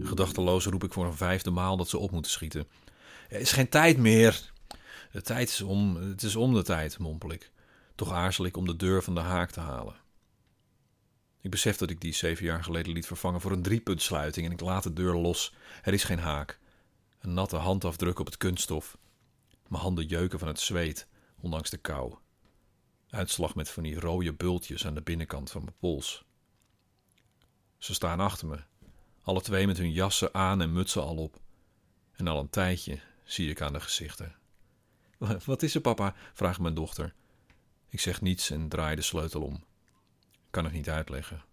Gedachteloos roep ik voor een vijfde maal dat ze op moeten schieten. Er is geen tijd meer. De tijd is om, het is om de tijd, mompel ik. Toch aarzel ik om de deur van de haak te halen. Ik besef dat ik die zeven jaar geleden liet vervangen voor een driepuntsluiting en ik laat de deur los. Er is geen haak. Een natte handafdruk op het kunststof. Mijn handen jeuken van het zweet, ondanks de kou. Uitslag met van die rode bultjes aan de binnenkant van mijn pols. Ze staan achter me, alle twee met hun jassen aan en mutsen al op. En al een tijdje zie ik aan de gezichten. Wat is er, papa? vraagt mijn dochter. Ik zeg niets en draai de sleutel om. Kan het niet uitleggen.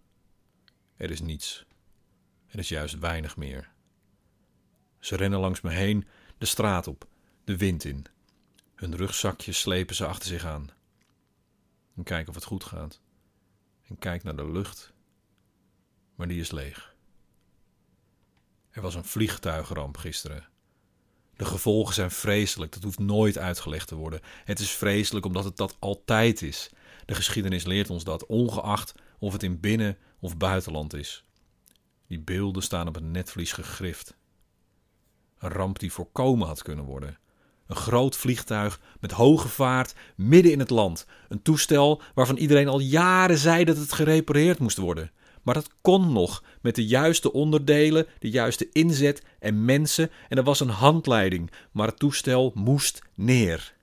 Er is niets. Er is juist weinig meer. Ze rennen langs me heen, de straat op, de wind in. Hun rugzakjes slepen ze achter zich aan. En kijk of het goed gaat. En kijk naar de lucht. Maar die is leeg. Er was een vliegtuigramp gisteren. De gevolgen zijn vreselijk, dat hoeft nooit uitgelegd te worden. Het is vreselijk omdat het dat altijd is. De geschiedenis leert ons dat, ongeacht of het in binnen- of buitenland is. Die beelden staan op het netvlies gegrift. Een ramp die voorkomen had kunnen worden. Een groot vliegtuig met hoge vaart midden in het land. Een toestel waarvan iedereen al jaren zei dat het gerepareerd moest worden. Maar dat kon nog met de juiste onderdelen, de juiste inzet en mensen. En er was een handleiding, maar het toestel moest neer.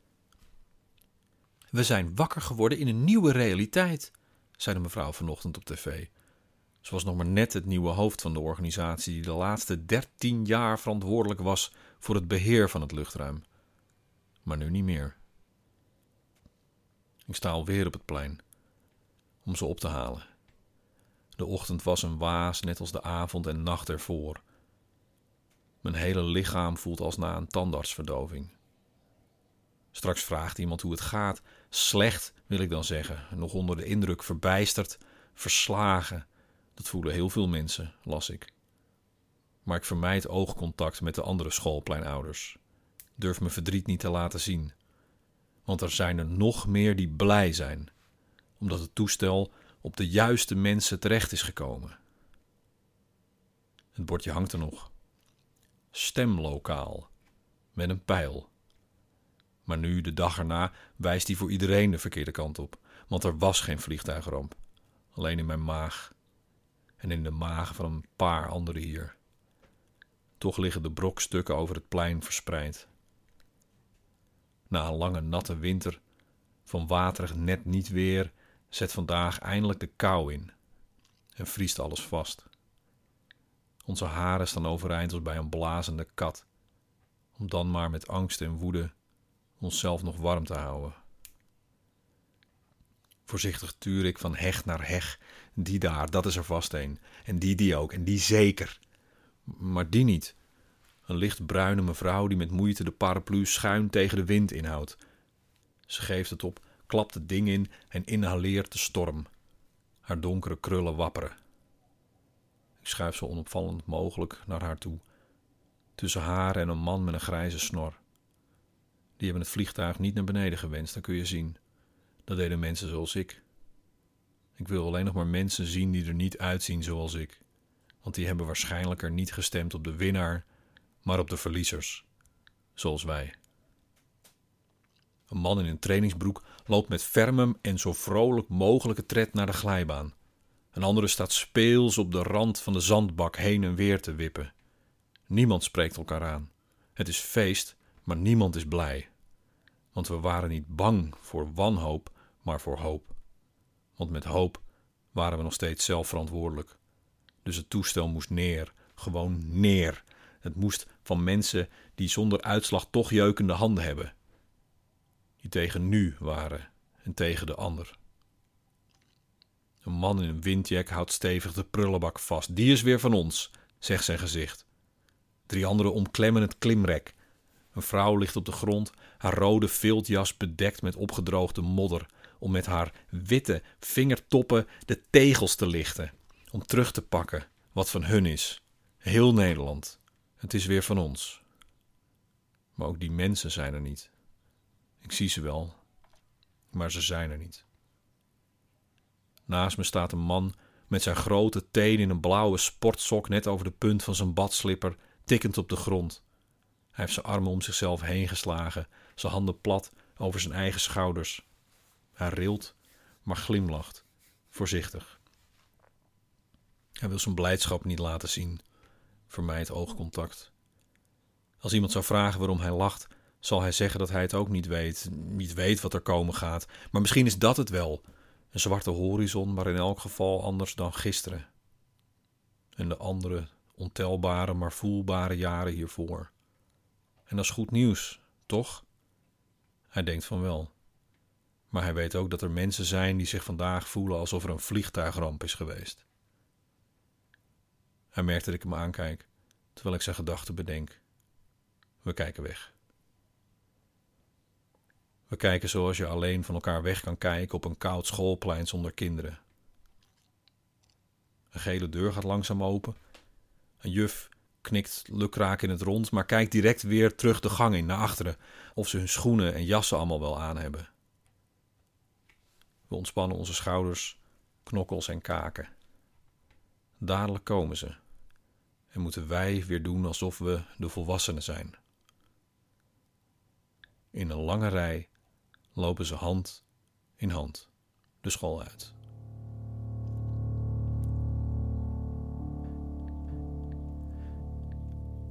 We zijn wakker geworden in een nieuwe realiteit, zei de mevrouw vanochtend op tv. Ze was nog maar net het nieuwe hoofd van de organisatie die de laatste dertien jaar verantwoordelijk was voor het beheer van het luchtruim. Maar nu niet meer. Ik sta alweer op het plein om ze op te halen. De ochtend was een waas, net als de avond en nacht ervoor. Mijn hele lichaam voelt als na een tandartsverdoving. Straks vraagt iemand hoe het gaat. Slecht, wil ik dan zeggen. Nog onder de indruk, verbijsterd, verslagen. Dat voelen heel veel mensen, las ik. Maar ik vermijd oogcontact met de andere schoolpleinouders. Durf mijn verdriet niet te laten zien. Want er zijn er nog meer die blij zijn, omdat het toestel op de juiste mensen terecht is gekomen. Het bordje hangt er nog. Stemlokaal. Met een pijl. Maar nu, de dag erna, wijst hij voor iedereen de verkeerde kant op. Want er was geen vliegtuigramp. Alleen in mijn maag. En in de magen van een paar anderen hier. Toch liggen de brokstukken over het plein verspreid. Na een lange natte winter, van waterig net niet weer zet vandaag eindelijk de kou in en vriest alles vast. Onze haren staan overeind als bij een blazende kat, om dan maar met angst en woede onszelf nog warm te houden. Voorzichtig tuur ik van heg naar heg. Die daar, dat is er vast een. En die die ook, en die zeker. Maar die niet. Een lichtbruine mevrouw die met moeite de paraplu schuin tegen de wind inhoudt. Ze geeft het op klapt het ding in en inhaleert de storm. Haar donkere krullen wapperen. Ik schuif zo onopvallend mogelijk naar haar toe. Tussen haar en een man met een grijze snor. Die hebben het vliegtuig niet naar beneden gewenst, dan kun je zien. Dat deden mensen zoals ik. Ik wil alleen nog maar mensen zien die er niet uitzien zoals ik. Want die hebben waarschijnlijk er niet gestemd op de winnaar, maar op de verliezers. Zoals wij. Een man in een trainingsbroek loopt met fermem en zo vrolijk mogelijke tred naar de glijbaan. Een andere staat speels op de rand van de zandbak heen en weer te wippen. Niemand spreekt elkaar aan. Het is feest, maar niemand is blij. Want we waren niet bang voor wanhoop, maar voor hoop. Want met hoop waren we nog steeds zelf verantwoordelijk. Dus het toestel moest neer, gewoon neer. Het moest van mensen die zonder uitslag toch jeukende handen hebben die tegen nu waren en tegen de ander. Een man in een windjack houdt stevig de prullenbak vast. Die is weer van ons, zegt zijn gezicht. Drie anderen omklemmen het klimrek. Een vrouw ligt op de grond, haar rode viltjas bedekt met opgedroogde modder, om met haar witte vingertoppen de tegels te lichten, om terug te pakken wat van hun is. Heel Nederland. Het is weer van ons. Maar ook die mensen zijn er niet. Ik zie ze wel, maar ze zijn er niet. Naast me staat een man met zijn grote teen in een blauwe sportsok net over de punt van zijn badslipper, tikkend op de grond. Hij heeft zijn armen om zichzelf heen geslagen, zijn handen plat over zijn eigen schouders. Hij rilt, maar glimlacht, voorzichtig. Hij wil zijn blijdschap niet laten zien, vermijdt oogcontact. Als iemand zou vragen waarom hij lacht, zal hij zeggen dat hij het ook niet weet, niet weet wat er komen gaat. Maar misschien is dat het wel. Een zwarte horizon, maar in elk geval anders dan gisteren. En de andere ontelbare, maar voelbare jaren hiervoor. En dat is goed nieuws, toch? Hij denkt van wel. Maar hij weet ook dat er mensen zijn die zich vandaag voelen alsof er een vliegtuigramp is geweest. Hij merkt dat ik hem aankijk, terwijl ik zijn gedachten bedenk. We kijken weg. We kijken zoals je alleen van elkaar weg kan kijken op een koud schoolplein zonder kinderen. Een gele deur gaat langzaam open. Een juf knikt lukraak in het rond, maar kijkt direct weer terug de gang in naar achteren of ze hun schoenen en jassen allemaal wel aan hebben. We ontspannen onze schouders, knokkels en kaken. Dadelijk komen ze en moeten wij weer doen alsof we de volwassenen zijn. In een lange rij lopen ze hand in hand de school uit.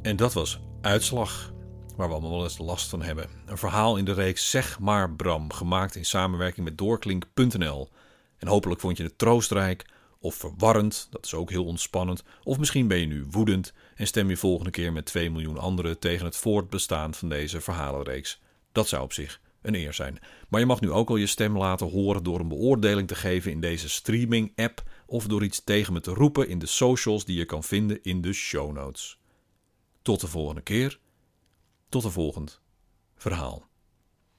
En dat was Uitslag, waar we allemaal wel eens last van hebben. Een verhaal in de reeks Zeg maar Bram, gemaakt in samenwerking met doorklink.nl. En hopelijk vond je het troostrijk of verwarrend, dat is ook heel ontspannend. Of misschien ben je nu woedend en stem je volgende keer met 2 miljoen anderen tegen het voortbestaan van deze verhalenreeks. Dat zou op zich een eer zijn. Maar je mag nu ook al je stem laten horen door een beoordeling te geven in deze streaming-app of door iets tegen me te roepen in de socials die je kan vinden in de show notes. Tot de volgende keer. Tot een volgend verhaal.